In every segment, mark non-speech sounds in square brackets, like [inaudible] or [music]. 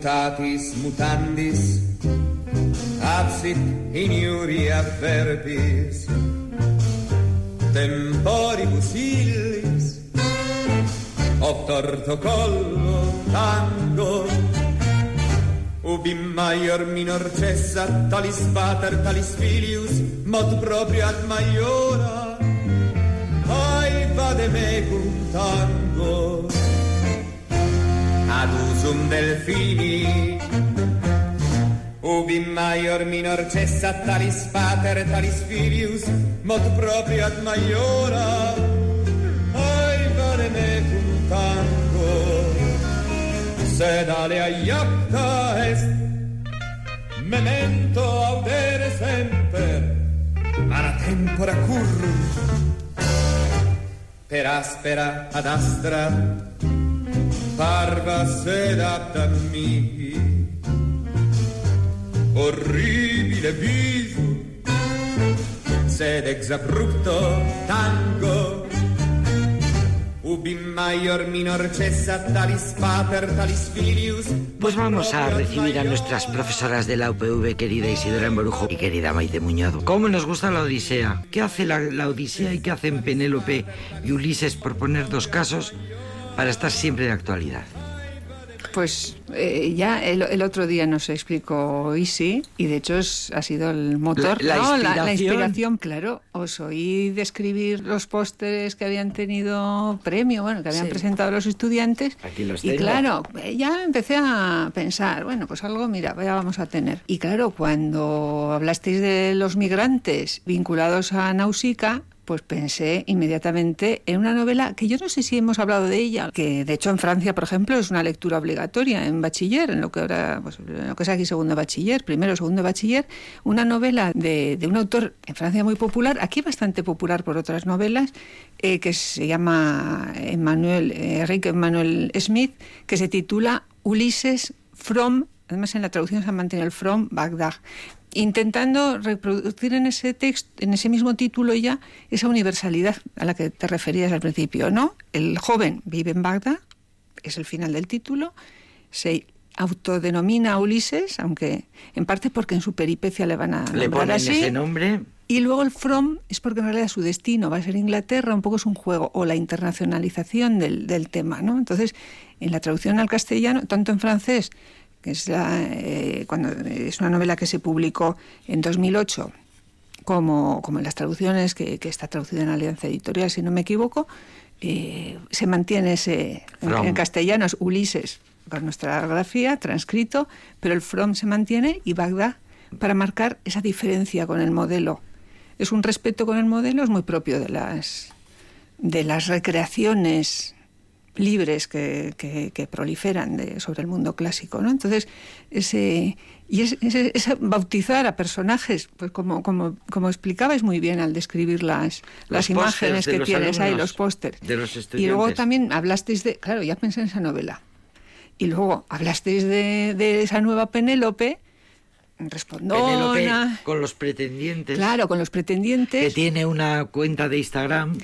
mutatis mutandis, absit in iuria verbis, temporibus illis, torto collo tango, ubi maior minor cessa, talis pater, talis filius, mod proprio ad maiora, ai vade mecum tango, ad usum delfini, ubi maior minor cessa, talis pater, talis filius, mod proprio ad maiora, ai vade mecum tango, sed alea iacta est, memento audere semper, ara tempora currum, per aspera ad astra, orribile viso, sed ex abrupto tango, ubi maior minor cessa talis pater talis filius. Pues vamos a recibir a nuestras profesoras de la UPV, querida Isidora Embrujo y querida Maite Muñoz. ¿Cómo nos gusta la Odisea? ¿Qué hace la, la Odisea y qué hacen Penélope y Ulises por poner dos casos para estar siempre de actualidad? Pues eh, ya el, el otro día nos explicó Isi y de hecho es- ha sido el motor, La- la ¿no? la, inspiración. inspiración, claro. Os oí describir los pósteres que habían tenido premio, bueno, que habían Sí. presentado los estudiantes. Aquí los y tengo. claro, eh, ya empecé a pensar, bueno, pues algo, mira, ya vamos a tener. Y claro, cuando hablasteis de los migrantes vinculados a Nausicaa, pues pensé inmediatamente en una novela que yo no sé si hemos hablado de ella, que de hecho en Francia, por ejemplo, es una lectura obligatoria en bachiller, en lo que ahora, pues, lo que es aquí segundo bachiller, primero, segundo bachiller, una novela de, de un autor en Francia muy popular, aquí bastante popular por otras novelas, eh, que se llama Emmanuel, eh, Enrique Emmanuel Smith, que se titula Ulises from, además en la traducción se ha mantenido el from Bagdad, intentando reproducir en ese texto, en ese mismo título ya, esa universalidad a la que te referías al principio, ¿no? El joven vive en Bagdad, es el final del título, se autodenomina Ulises, aunque en parte porque en su peripecia le van a Le ponen así. ese nombre. Y luego el from es porque en realidad su destino va a ser Inglaterra, un poco es un juego, o la internacionalización del, del tema, ¿no? Entonces, en la traducción al castellano, tanto en francés, que es, la, eh, cuando, es una novela que se publicó en 2008, como, como en las traducciones, que, que está traducida en Alianza Editorial, si no me equivoco, eh, se mantiene ese... En castellano es Ulises, con nuestra grafía, transcrito, pero el from se mantiene y Bagdad para marcar esa diferencia con el modelo. Es un respeto con el modelo, es muy propio de las, de las recreaciones libres que, que- que proliferan de- sobre el mundo clásico, ¿no? Entonces, ese, y es, ese- ese bautizar a personajes, pues como, como, como explicabais muy bien al describir las, las imágenes que tienes ahí, los pósters. de los Y luego también hablasteis de, claro, ya pensé en esa novela. Y luego hablasteis de, de esa nueva Penélope, respondona, Penélope con los pretendientes. claro, con los pretendientes. Que tiene una cuenta de Instagram.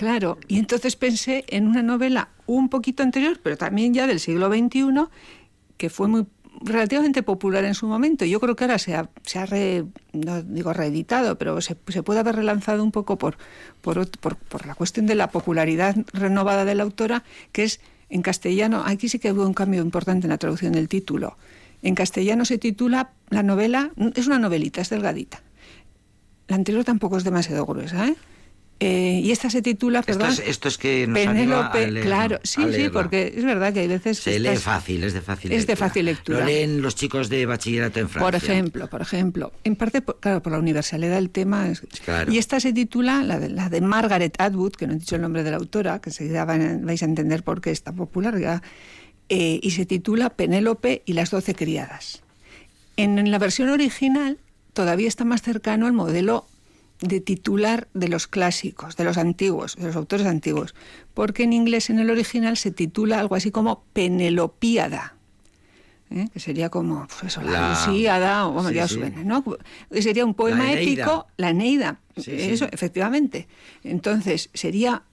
Claro, y entonces pensé en una novela un poquito anterior, pero también ya del siglo XXI, que fue muy relativamente popular en su momento. Yo creo que ahora se ha, re- no digo reeditado, pero se, puede haber relanzado un poco por, por la cuestión de la popularidad renovada de la autora, que es en castellano, aquí sí que hubo un cambio importante en la traducción del título. En castellano se titula la novela, es una novelita, es delgadita. La anterior tampoco es demasiado gruesa, ¿eh? Eh, y esta se titula, Esto perdón, es, esto es que nos anima a Penélope, leer, claro, sí, A sí, porque es verdad que hay veces Se que lee estás- fácil, es de fácil es de fácil lectura. Lo leen los chicos de bachillerato en Francia. Por ejemplo, por ejemplo, en parte, por- claro, por la universalidad del tema. Claro. Y esta se titula, la de, la de Margaret Atwood, que no he dicho el nombre de la autora, que enseguida vais a entender por qué es tan popular ya, eh, y se titula Penélope y las doce criadas. En, en la versión original todavía está más cercano al modelo de titular de los clásicos, de los antiguos, de los autores antiguos, porque en inglés en el original se titula algo así como Penelopíada. ¿eh? que sería como pues eso, la, La- Lusíada, o sí, ya sí. suena, ¿no? Sería un poema La épico, la Eneida, Sí, sí. eso, efectivamente. Entonces, sería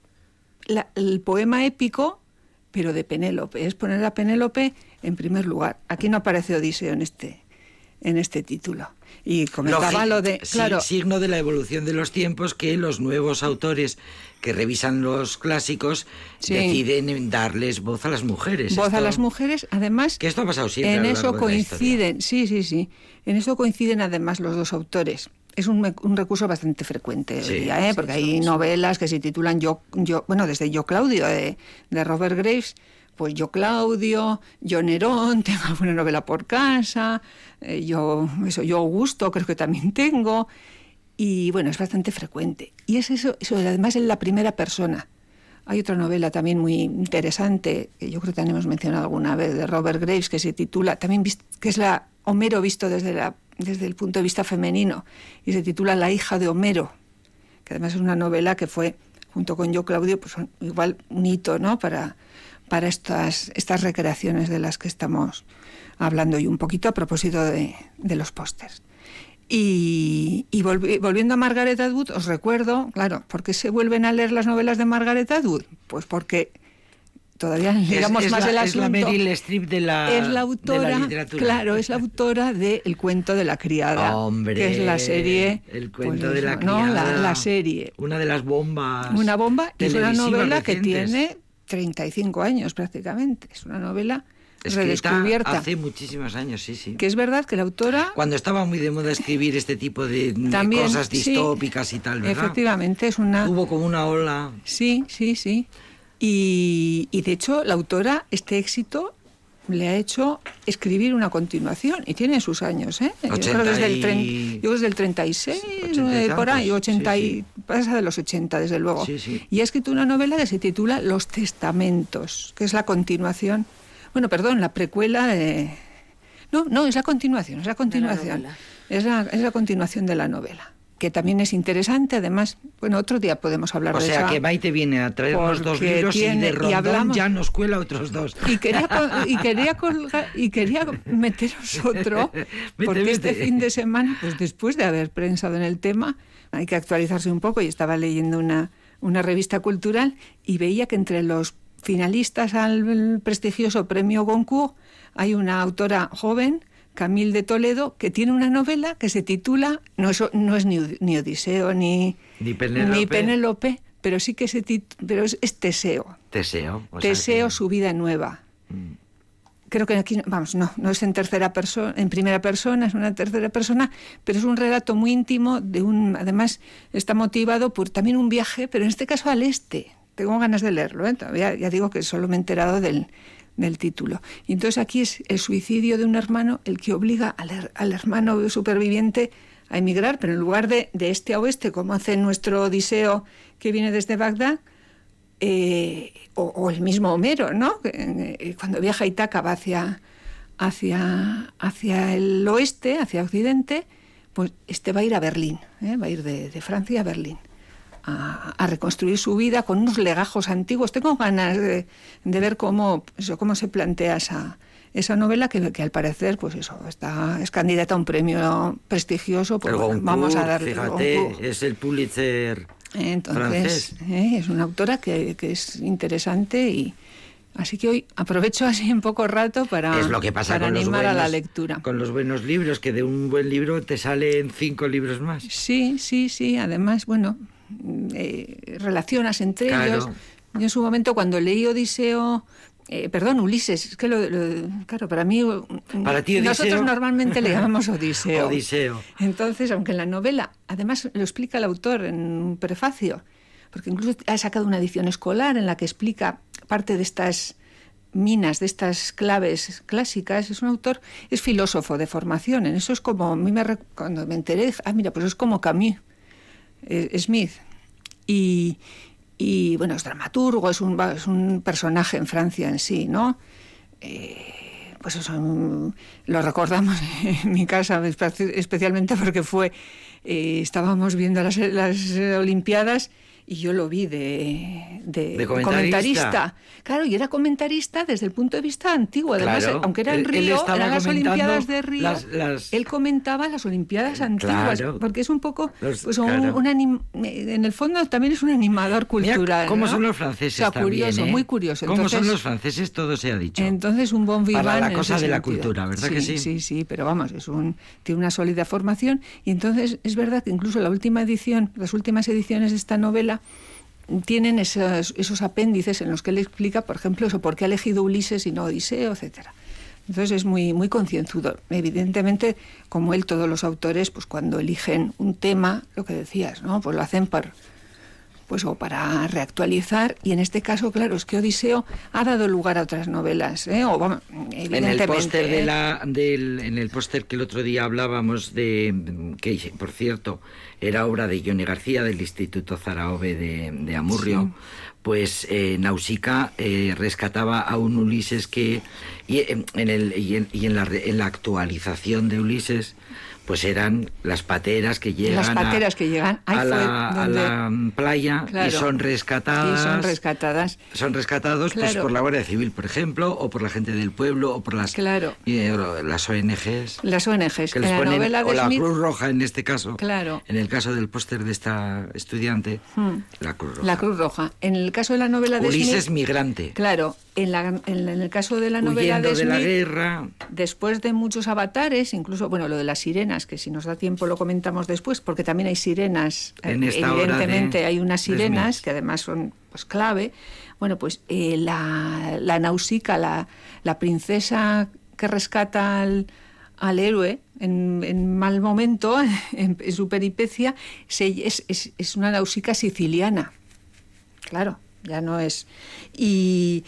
la- el poema épico pero de Penélope. Es poner a Penélope en primer lugar. Aquí no aparece Odiseo en este, en este título. Y comentaba lo de. Claro, signo de la evolución de los tiempos que los nuevos autores que revisan los clásicos deciden darles voz a las mujeres. Voz a las mujeres, además. Que esto ha pasado siempre. En eso coinciden, sí, sí, sí. En eso coinciden además los dos autores. Es un, recurso bastante frecuente hoy día, ¿eh? porque hay novelas que se titulan Yo, yo bueno, desde Yo Claudio de, de Robert Graves, pues yo Claudio, yo Nerón, [laughs] tengo una novela por casa, eh, yo, eso, yo Augusto creo que también [laughs] tengo, y bueno, es bastante frecuente. Y es eso, eso además en la primera persona. Hay otra novela también muy interesante, que yo creo que también hemos mencionado alguna vez, de Robert Graves, que se titula, también que es la Homero visto desde, la, desde el punto de vista femenino, y se titula La hija de Homero, que además es una novela que fue, junto con Yo Claudio, pues igual un hito, ¿no? Para, para estas, estas recreaciones de las que estamos hablando y un poquito a propósito de, los pósters. Y, volviendo a Margaret Atwood, os recuerdo, claro, ¿por qué se vuelven a leer las novelas de Margaret Atwood? Pues porque todavía digamos más el asunto. Es la Meryl Streep de la, es la autora, literatura. Claro, es la autora de El cuento de la criada, Hombre, que es la serie. El cuento pues de la criada. No, la, serie. Una de las bombas. Una bomba y es una novela que tiene 35 años prácticamente. Es una novela redescubierta. Hace muchísimos años, sí, sí. Que es verdad que la autora... Cuando estaba muy de moda escribir este tipo de, cosas distópicas y tal, ¿verdad? Efectivamente, es una... Hubo como una ola... Sí, sí, sí. Y, y de hecho, la autora, este éxito le ha hecho escribir una continuación y tiene sus años, ¿eh? Yo creo desde el, yo desde el 36, por ahí, 80 y pasa de los 80 desde luego. y ha escrito una novela que se titula Los Testamentos, que es la continuación, bueno, perdón, la precuela de No, no, es la continuación, es la continuación. es la continuación de la novela que también es interesante. Además, bueno, otro día podemos hablar de eso. O sea, que Maite viene a traernos dos libros y de Rondón ya nos cuela otros dos. Y quería, y quería, y quería meteros otro, [laughs] porque este fin de semana, pues después de haber pensado en el tema, hay que actualizarse un poco y estaba leyendo una, una revista cultural y veía que entre los finalistas al prestigioso premio Goncourt hay una autora joven Camille de Toledo, que tiene una novela que se titula, no es, no es ni, Odiseo ni, ni, Penélope. pero sí que se pero es, Teseo. Teseo. Teseo, su vida nueva. Mm. Creo que aquí, vamos, no, no es en tercera persona, en primera persona, es una tercera persona, pero es un relato muy íntimo de un, además está motivado por también un viaje, pero en este caso al este. Tengo ganas de leerlo, ¿eh? Todavía, ya digo que solo me he enterado del, del título. Y entonces aquí es el suicidio de un hermano el que obliga al, hermano superviviente a emigrar, pero en lugar de, de, este a oeste, como hace nuestro Odiseo que viene desde Bagdad, eh, o, el mismo Homero, ¿no? Eh, cuando viaja a Itaca va hacia, hacia, hacia el oeste, hacia Occidente, pues este va a ir a Berlín, ¿eh? va a ir de Francia a Berlín a, reconstruir su vida con unos legajos antiguos. Tengo ganas de, ver cómo, cómo se plantea esa, esa novela que, que, al parecer pues eso está es candidata a un premio prestigioso pues vamos a darle fíjate es el Pulitzer entonces eh, es una autora que, que, es interesante y así que hoy aprovecho [laughs] así un poco rato para, es lo que pasa para animar a la lectura. con los buenos libros que de un buen libro te salen cinco libros más. Sí sí sí además bueno eh, relacionas entre ellos. Yo en su momento cuando leí Odiseo, eh, perdón, Ulises, es que lo, claro, para mí, para ti, nosotros normalmente le llamamos [laughs] Odiseo. Odiseo. Entonces, aunque en la novela, además lo explica el autor en un prefacio, porque incluso ha sacado una edición escolar en la que explica parte de estas minas, de estas claves clásicas, es un autor, es filósofo de formación, en eso es como, a mí me, cuando me enteré, ah, mira, pues es como Camus, Smith. Y, y, bueno, es dramaturgo, es un, es un, personaje en Francia en sí, ¿no? Eh, pues eso, mm, lo recordamos [laughs] en mi casa, especialmente porque fue, eh, estábamos viendo las, las Olimpiadas y yo lo vi de, de, comentarista. Claro, y era comentarista desde el punto de vista antiguo. Además, aunque era en Río, eran las Olimpiadas de Río, él comentaba las Olimpiadas antiguas, porque es un poco, pues un, en el fondo también es un animador cultural. ¿Cómo son los franceses? O sea, curioso, ¿eh? muy curioso. ¿Cómo son los franceses? Todo se ha dicho. Entonces, un bon vivant Para la cosa de la cultura, ¿verdad que sí? Sí, sí, pero vamos, es un, tiene una sólida formación y entonces es verdad que incluso la última edición, las últimas ediciones de esta novela, tienen esos, apéndices en los que él explica, por ejemplo, eso, por qué ha elegido Ulises y no Odiseo, etcétera. Entonces es muy, muy concienzudo. Evidentemente, como él, todos los autores, pues cuando eligen un tema, lo que decías, ¿no? Pues lo hacen por, pues o para reactualizar y en este caso claro es que Odiseo ha dado lugar a otras novelas ¿eh? o, en el póster de ¿eh? la del, en el póster que el otro día hablábamos de que por cierto era obra de Johnny García del Instituto Zaraove de, Amurrio pues eh, Nausicaa eh, rescataba a un Ulises que y en, el y en, y en la, en la actualización de Ulises pues eran las pateras que llegan, las pateras a, que llegan a, la, playa y son rescatadas. Y son rescatadas. Son rescatados pues, por la Guardia Civil, por ejemplo, o por la gente del pueblo, o por las, claro. Eh, las ONGs. Las ONGs. Que les la ponen, o la Cruz Roja en este caso. Claro. En el caso del póster de esta estudiante, hmm. la Cruz Roja. La Cruz Roja. En el caso de la novela de Ulises migrante. Claro. En, la, en, el caso de la novela de, de la guerra. Después de muchos avatares, incluso, bueno, lo de las sirenas, que si nos da tiempo lo comentamos después, porque también hay sirenas. En Evidentemente hay unas sirenas que además son pues clave. Bueno, pues eh, la, la Nausicaa, la, la princesa que rescata al, al héroe en, mal momento, [laughs] en, su peripecia, es, es, es, una Nausicaa siciliana. Claro, ya no es. Y,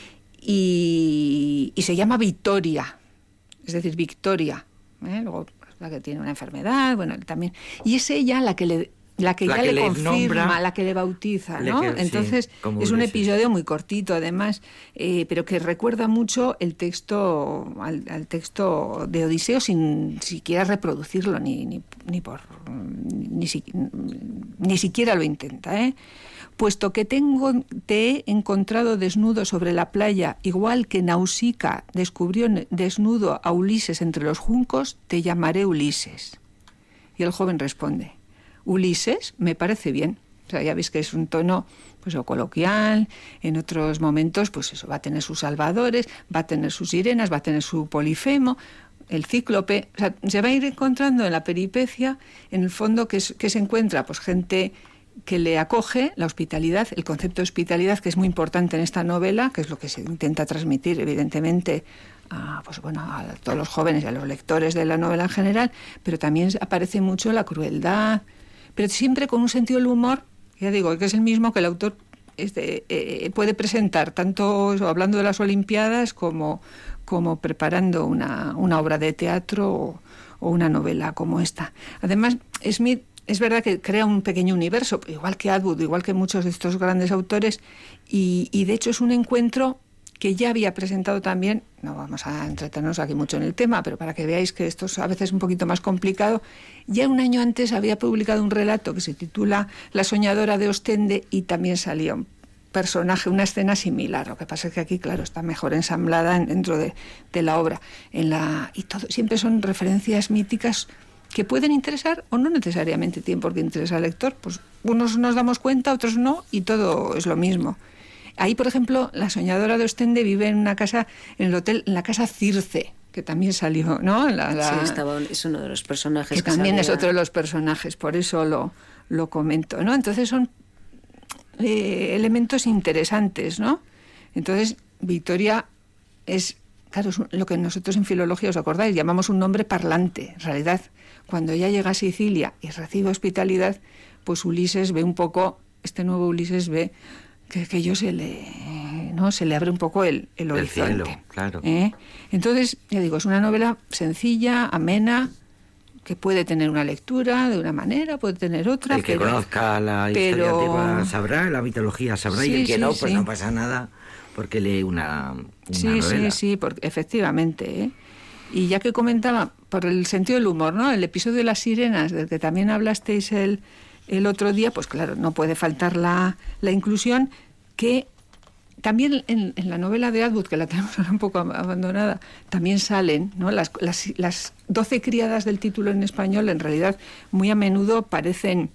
y, y se llama Victoria, es decir, Victoria. ¿eh? Luego la que tiene una enfermedad, bueno, también. Y es ella la que le la que ya le, confirma, la que le bautiza, ¿no? Entonces es un episodio muy cortito, además, eh, pero que recuerda mucho el texto al, texto de Odiseo sin siquiera reproducirlo ni ni, ni por ni, ni siquiera lo intenta, ¿eh? Puesto que te he encontrado desnudo sobre la playa, igual que Nausicaa descubrió desnudo a Ulises entre los juncos, te llamaré Ulises. Y el joven responde, Ulises, me parece bien. O sea, ya veis que es un tono pues o coloquial, en otros momentos pues eso va a tener sus salvadores, va a tener sus sirenas, va a tener su polifemo, el cíclope, o sea, se va a ir encontrando en la peripecia, en el fondo que, que se encuentra pues gente que le acoge la hospitalidad, el concepto de hospitalidad que es muy importante en esta novela, que es lo que se intenta transmitir evidentemente a, pues bueno, a todos los jóvenes y a los lectores de la novela en general, pero también aparece mucho la crueldad, pero siempre con un sentido del humor, ya digo, que es el mismo que el autor eh, puede presentar, tanto hablando de las Olimpiadas como, como preparando una, una obra de teatro o, o una novela como esta. Además, Smith es verdad que crea un pequeño universo, igual que Atwood, igual que muchos de estos grandes autores, y, de hecho es un encuentro que ya había presentado también, no vamos a entretenernos aquí mucho en el tema, pero para que veáis que esto es a veces un poquito más complicado, ya un año antes había publicado un relato que se titula La soñadora de Ostende y también salió un personaje, una escena similar. Lo que pasa es que aquí, claro, está mejor ensamblada dentro de, de la obra. En la, y todo, siempre son referencias míticas que pueden interesar o no necesariamente tienen por qué interesar al lector. Pues unos nos damos cuenta, otros no, y todo es lo mismo. Ahí, por ejemplo, la soñadora de Ostende vive en una casa, en el hotel, en la casa Circe, que también salió, ¿no? Sí, estaba, es uno de los personajes. Que, también es otro de los personajes, por eso lo, lo comento, ¿no? Entonces son eh, elementos interesantes, ¿no? Entonces, Victoria es, claro, es lo que nosotros en filología, os acordáis, llamamos un nombre parlante, en realidad cuando ya llega a Sicilia y recibe hospitalidad, pues Ulises ve un poco, este nuevo Ulises ve que aquello se le, ¿no? se le abre un poco el, el horizonte. claro. ¿eh? Entonces, ya digo, es una novela sencilla, amena, que puede tener una lectura de una manera, puede tener otra. El que conozca la historia sabrá, la mitología sabrá, y el que no, pues no pasa nada porque lee una, una sí, novela. Sí, sí, porque, efectivamente. ¿eh? Y ya que comentaba, por el sentido del humor, ¿no? El episodio de las sirenas, del que también hablasteis el, el otro día, pues claro, no puede faltar la, la inclusión que también en, la novela de Atwood, que la tenemos [laughs] ahora un poco abandonada, también salen ¿no? las, las, las 12 criadas del título en español, en realidad muy a menudo parecen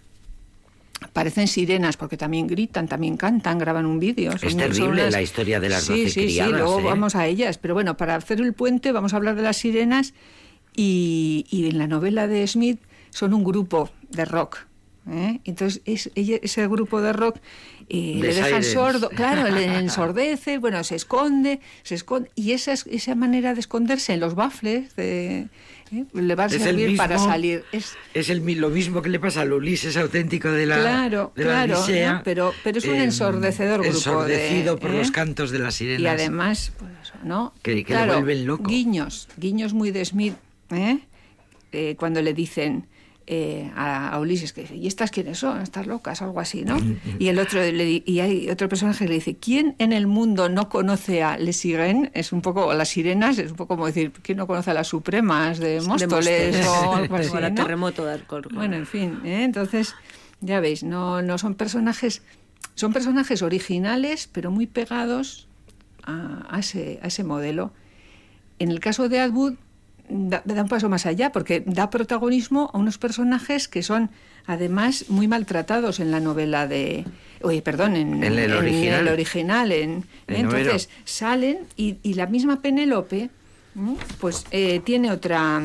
parecen sirenas porque también gritan, también cantan, graban un vídeo. Es terrible la historia de las 12 sí, criadas. Sí, luego ¿eh? vamos a ellas. Pero bueno, para hacer el puente vamos a hablar de las sirenas y, y en la novela de Smith son un grupo de rock. ¿Eh? Entonces es, ese grupo de rock eh, le dejan sordo, claro, le [laughs] ensordece, bueno, se esconde, se esconde, y esa, esa manera de esconderse en los bafles de, ¿eh? le va a servir para salir. Es, es el, lo mismo que le pasa al Ulises auténtico de la, claro, de claro, pero, pero es un ensordecedor grupo. Ensordecido por los cantos de las sirenas. Y además, pues ¿no? Que, le vuelven loco. Guiños, guiños muy de Smith, cuando le dicen eh, a, Ulises que dice, ¿y estas quiénes son? Estas locas, algo así, ¿no? Y el otro le, y hay otro personaje que le dice, ¿quién en el mundo no conoce a Les Sirènes? Es un poco, las sirenas, es un poco como decir, ¿quién no conoce a las supremas de Móstoles o algo [laughs] así? ¿no? terremoto de Bueno, en fin, ¿eh? entonces, ya veis, no, no son personajes, son personajes originales, pero muy pegados a, a, ese, a ese modelo. En el caso de Atwood, da, un paso más allá, porque da protagonismo a unos personajes que son además muy maltratados en la novela de... Oye, perdón, en, el original. original entonces salen y, la misma Penélope pues eh, tiene otra...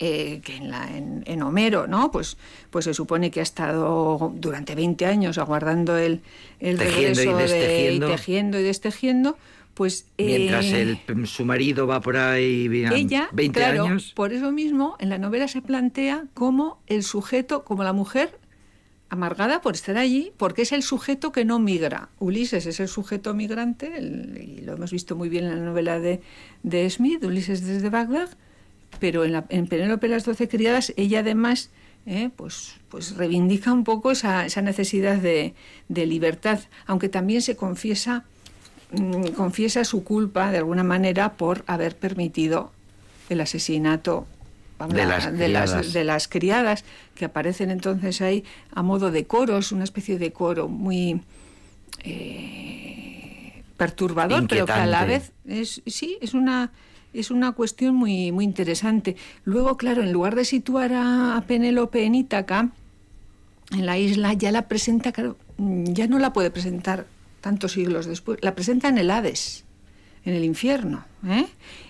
Eh, que en, la, en, Homero, ¿no? Pues, pues se supone que ha estado durante 20 años aguardando el, el regreso de y tejiendo y destejiendo, pues, Mientras eh, su marido va por ahí ella, 20 años. Por eso mismo, en la novela se plantea como el sujeto, como la mujer amargada por estar allí, porque es el sujeto que no migra. Ulises es el sujeto migrante, y lo hemos visto muy bien en la novela de, de Smith, Ulises desde Bagdad, pero en, la, en Penélope las doce criadas, ella además eh, pues, pues reivindica un poco esa, esa necesidad de, de libertad, aunque también se confiesa confiesa su culpa de alguna manera por haber permitido el asesinato de, las de, las, criadas que aparecen entonces ahí a modo de coros, una especie de coro muy eh, perturbador, pero que a la vez es sí es una es una cuestión muy muy interesante. Luego, claro, en lugar de situar a, a Penélope en Ítaca, en la isla, ya la presenta, claro, ya no la puede presentar tantos siglos después, la presenta en el Hades, en el infierno, ¿eh?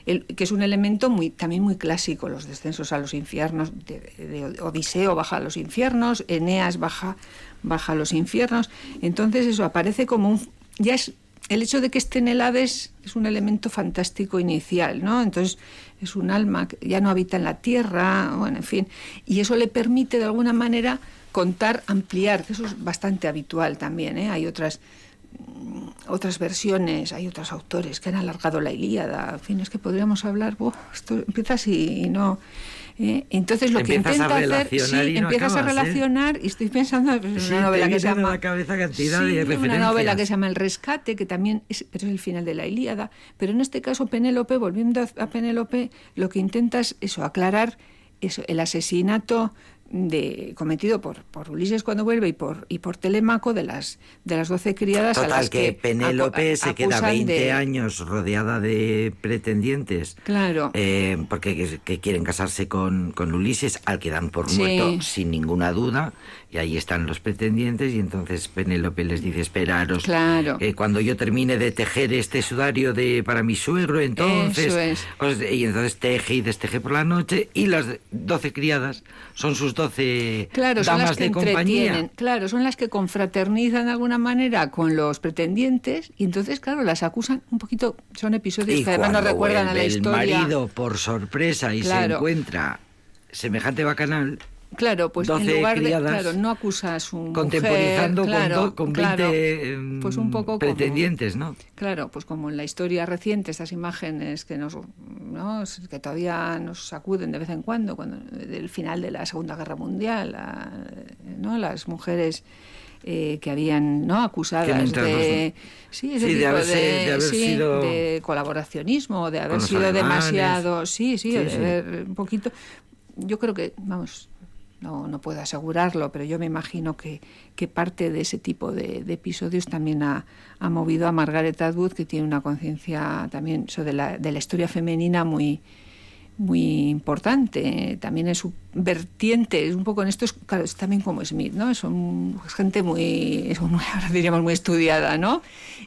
que es un elemento muy, también muy clásico, los descensos a los infiernos, de, Odiseo baja a los infiernos, Eneas baja, baja a los infiernos, entonces eso aparece como un... ya es el hecho de que esté en el Hades es un elemento fantástico inicial, ¿no? Entonces es un alma que ya no habita en la tierra, bueno, en fin, y eso le permite de alguna manera contar, ampliar, que eso es bastante habitual también, ¿eh? Hay otras otras versiones, hay otros autores que han alargado la Ilíada, en fin, es que podríamos hablar, esto empieza así y no... ¿eh? Entonces lo que intenta hacer, sí, empiezas a ¿eh? relacionar y estoy pensando en una novela que se llama la cabeza cantidad de una novela que se llama El rescate, que también es, es el final de la Ilíada, pero en este caso Penélope, volviendo a, Penélope, lo que intenta es eso, aclarar eso, el asesinato de, cometido por, por Ulises cuando vuelve y por y por Telemaco de las de las doce criadas a las que, Penélope se queda 20 años rodeada de pretendientes claro. eh, porque que, quieren casarse con, con, Ulises al que dan por muerto sin ninguna duda y ahí están los pretendientes y entonces Penélope les dice esperaros claro. cuando yo termine de tejer este sudario de para mi suegro entonces y entonces teje y desteje por la noche y las doce criadas son sus doce claro, damas son las que de compañía. claro son las que confraternizan de alguna manera con los pretendientes y entonces claro las acusan un poquito son episodios que además nos recuerdan a la historia. el marido por sorpresa y se encuentra semejante bacanal Claro, pues en lugar de claro, no acusa a su contemporizando mujer, con, 20 em, pues un poco pretendientes, ¿no? Claro, pues como en la historia reciente, estas imágenes que nos ¿no? que todavía nos sacuden de vez en cuando, cuando del final de la Segunda Guerra Mundial, ¿no? Las mujeres eh, que habían no acusadas de sí, ese tipo de, haber de colaboracionismo de haber sido demasiado sí sí, de un poquito yo creo que vamos no, no puedo asegurarlo, pero yo me imagino que, que parte de ese tipo de, episodios también ha, ha, movido a Margaret Atwood, que tiene una conciencia también sobre la, de la historia femenina muy, muy importante. También es su vertiente, es un poco en esto, es, claro, es también como Smith, ¿no? Son gente muy, [laughs] ahora diríamos, muy estudiada, ¿no?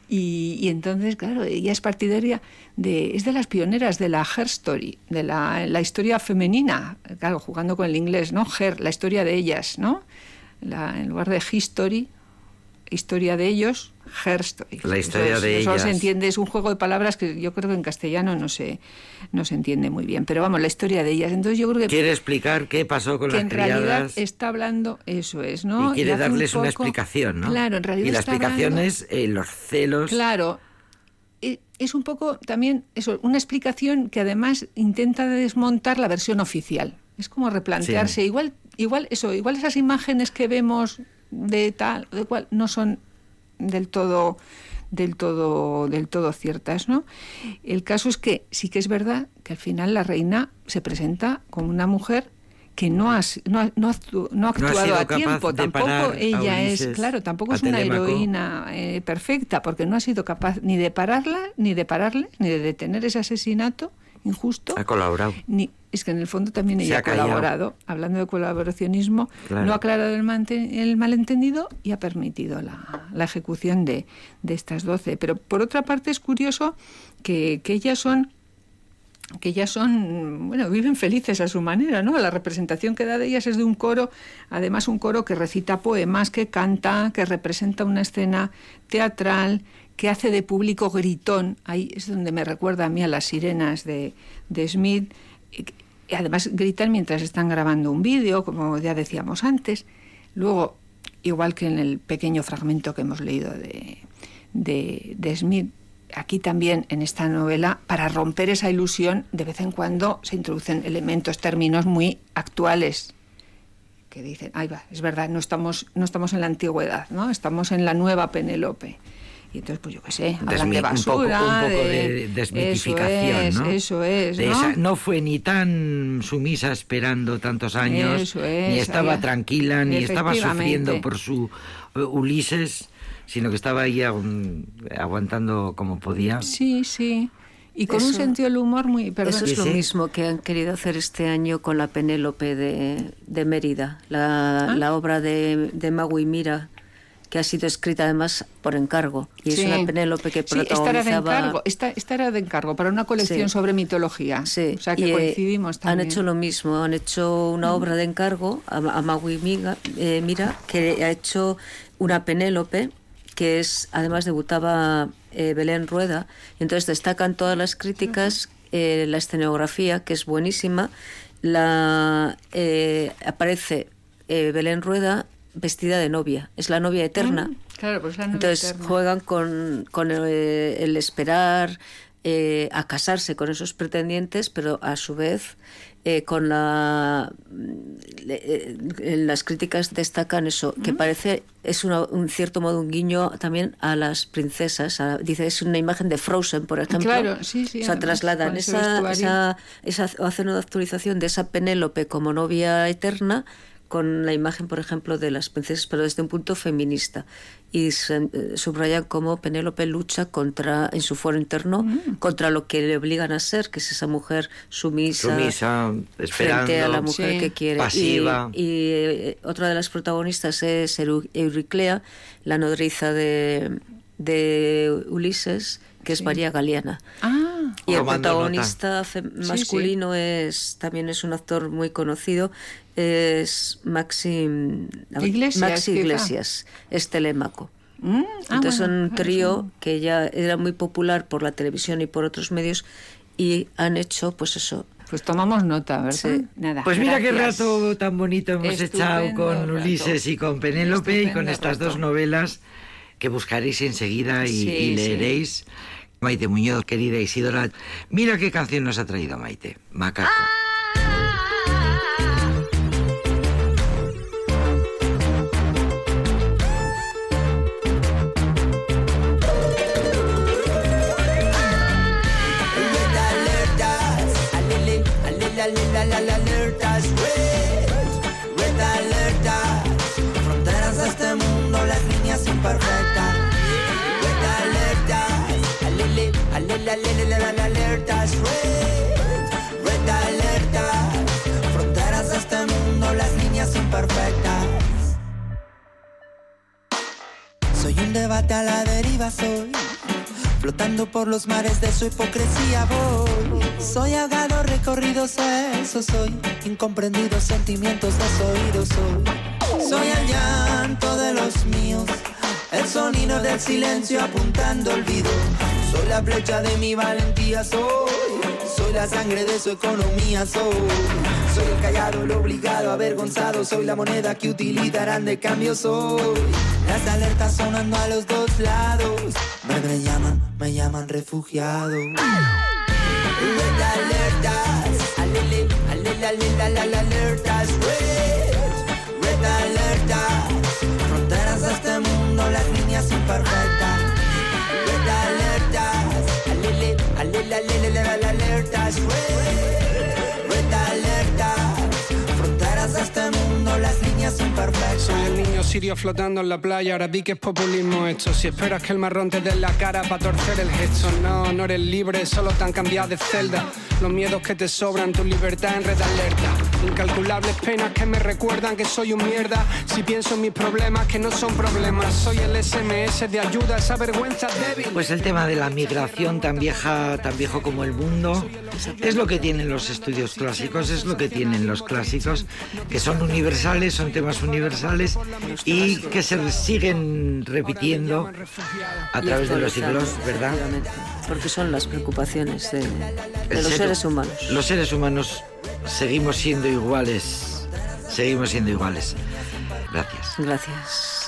Y, entonces, claro, ella es partidaria de, es de las pioneras de la Her Story, de la, la historia femenina, claro, jugando con el inglés, ¿no? Her, la historia de ellas, ¿no? En lugar de history, historia de ellos, La historia de ellas. Eso se entiende, es un juego de palabras que yo creo que en castellano no se, no se entiende muy bien. Pero vamos, la historia de ellas. Entonces yo creo que... Quiere explicar qué pasó con que las en realidad está hablando, eso es, ¿no? Y quiere darles una explicación, ¿no? Claro, en realidad Y la explicación es eh, los celos... Claro, e, es un poco también eso, una explicación que además intenta desmontar la versión oficial. Es como replantearse, igual, igual eso, igual esas imágenes que vemos de tal, de cual, no son del todo del todo del todo ciertas, ¿no? El caso es que sí que es verdad que al final la reina se presenta como una mujer que no ha, no, no, no ha actuado a tiempo, tampoco ella es, claro, tampoco es una heroína eh, perfecta, porque no ha sido capaz ni de pararla, ni de pararle, ni de detener ese asesinato injusto. Ha colaborado. Ni, es que en el fondo también ella ha, colaborado, hablando de colaboracionismo, no ha aclarado el, malentendido y ha permitido la, ejecución de, estas doce. Pero por otra parte es curioso que, ellas son que ellas son, bueno, viven felices a su manera, ¿no? La representación que da de ellas es de un coro, además un coro que recita poemas, que canta, que representa una escena teatral, que hace de público gritón. Ahí es donde me recuerda a mí a las sirenas de, de Smith además gritan mientras están grabando un vídeo, como ya decíamos antes. Luego, igual que en el pequeño fragmento que hemos leído de, de, Smith, aquí también en esta novela, para romper esa ilusión, de vez en cuando se introducen elementos, términos muy actuales que dicen, ay va, es verdad, no estamos, no estamos en la antigüedad, ¿no? Estamos en la nueva Penélope. Y entonces, pues yo qué sé, hablan de basura. Un poco, de, desmitificación, eso ¿no? Eso es, ¿no? no fue ni tan sumisa esperando tantos años, ni estaba tranquila, ni estaba sufriendo por su uh, Ulises, sino que estaba ahí aguantando como podía. Sí, sí. Y con un sentido del humor muy... Eso es lo mismo que han querido hacer este año con la Penélope de, de Mérida, la, ah. la obra de, de Magui Mira, que ha sido escrita además por encargo. Y es una Penélope que protagonizaba... esta era de encargo, esta, era de encargo para una colección sobre mitología. Sí. O sea que eh, coincidimos también. Han hecho lo mismo, han hecho una obra de encargo a, a Magui eh, Mira, que ha hecho una Penélope que es, además debutaba eh, Belén Rueda, y entonces destacan todas las críticas, la escenografía, que es buenísima, la aparece Belén Rueda vestida de novia, es la novia eterna. Mm, claro, pues la novia Entonces juegan con, con el, esperar eh, a casarse con esos pretendientes, pero a su vez eh, con la eh, las críticas destacan eso que mm. parece es un cierto modo un guiño también a las princesas dice es una imagen de Frozen por ejemplo claro sí sí o sea trasladan esa, esa, esa hacen una actualización de esa Penélope como novia eterna con la imagen, por ejemplo, de las princesas, pero desde un punto feminista. Y eh, subrayan cómo Penélope lucha contra, en su foro interno mm. contra lo que le obligan a ser, que es esa mujer sumisa, sumisa frente a la mujer que quiere. Pasiva. Y, eh, otra de las protagonistas es Euriclea, la nodriza de, de Ulises, que es María Galeana. Ah, y el protagonista masculino es también es un actor muy conocido es Maxi Iglesias, Maxi Iglesias es Telémaco. Mm, ah, Entonces son un trío que ya era muy popular por la televisión y por otros medios y han hecho pues eso. Pues tomamos nota, ¿verdad? Nada. Pues mira qué rato tan bonito hemos echado con Ulises y con Penélope y con estas dos novelas que buscaréis enseguida y, leeréis. Maite Muñoz, querida Isidora, mira qué canción nos ha traído Maite, Macaco. Alertas red, red alerta. Fronteras de este mundo, las líneas imperfectas. Soy un debate a la deriva, soy. Flotando por los mares de su hipocresía voy. Soy ahogado, recorrido, eso soy. Incomprendidos sentimientos desoídos soy. Soy el llanto de los míos. El sonido del silencio apuntando olvido. Soy la flecha de mi valentía, soy. Soy la sangre de su economía, soy. Soy el callado, el obligado, avergonzado. Soy la moneda que utilizarán de cambio, soy. Las alertas sonando a los dos lados. Me, llaman, me llaman refugiado. Red alertas, alele, alele, alele, alele, alertas, red, red alertas. Fronteras de este mundo, las líneas imperfectas. Alele, alele, alertas, red, alertas. Fronteras de este mundo, las. Soy el niño sirio flotando en la playa, ahora vi que es populismo esto. Si esperas que el marrón te dé la cara para torcer el gesto, no, no eres libre, solo te han cambiado de celda. Los miedos que te sobran, tu libertad en red alerta. Incalculables penas que me recuerdan que soy un mierda. Si pienso en mis problemas, que no son problemas, soy el SMS de ayuda, esa vergüenza débil. Pues el tema de la migración tan vieja, tan viejo como el mundo, es lo que tienen los estudios clásicos, es lo que tienen los clásicos, que son universales, son temas universales y que se siguen repitiendo a través de los siglos, ¿verdad? Porque son las preocupaciones de, los ser- seres humanos. Los seres humanos seguimos siendo iguales, seguimos siendo iguales. Gracias. Gracias.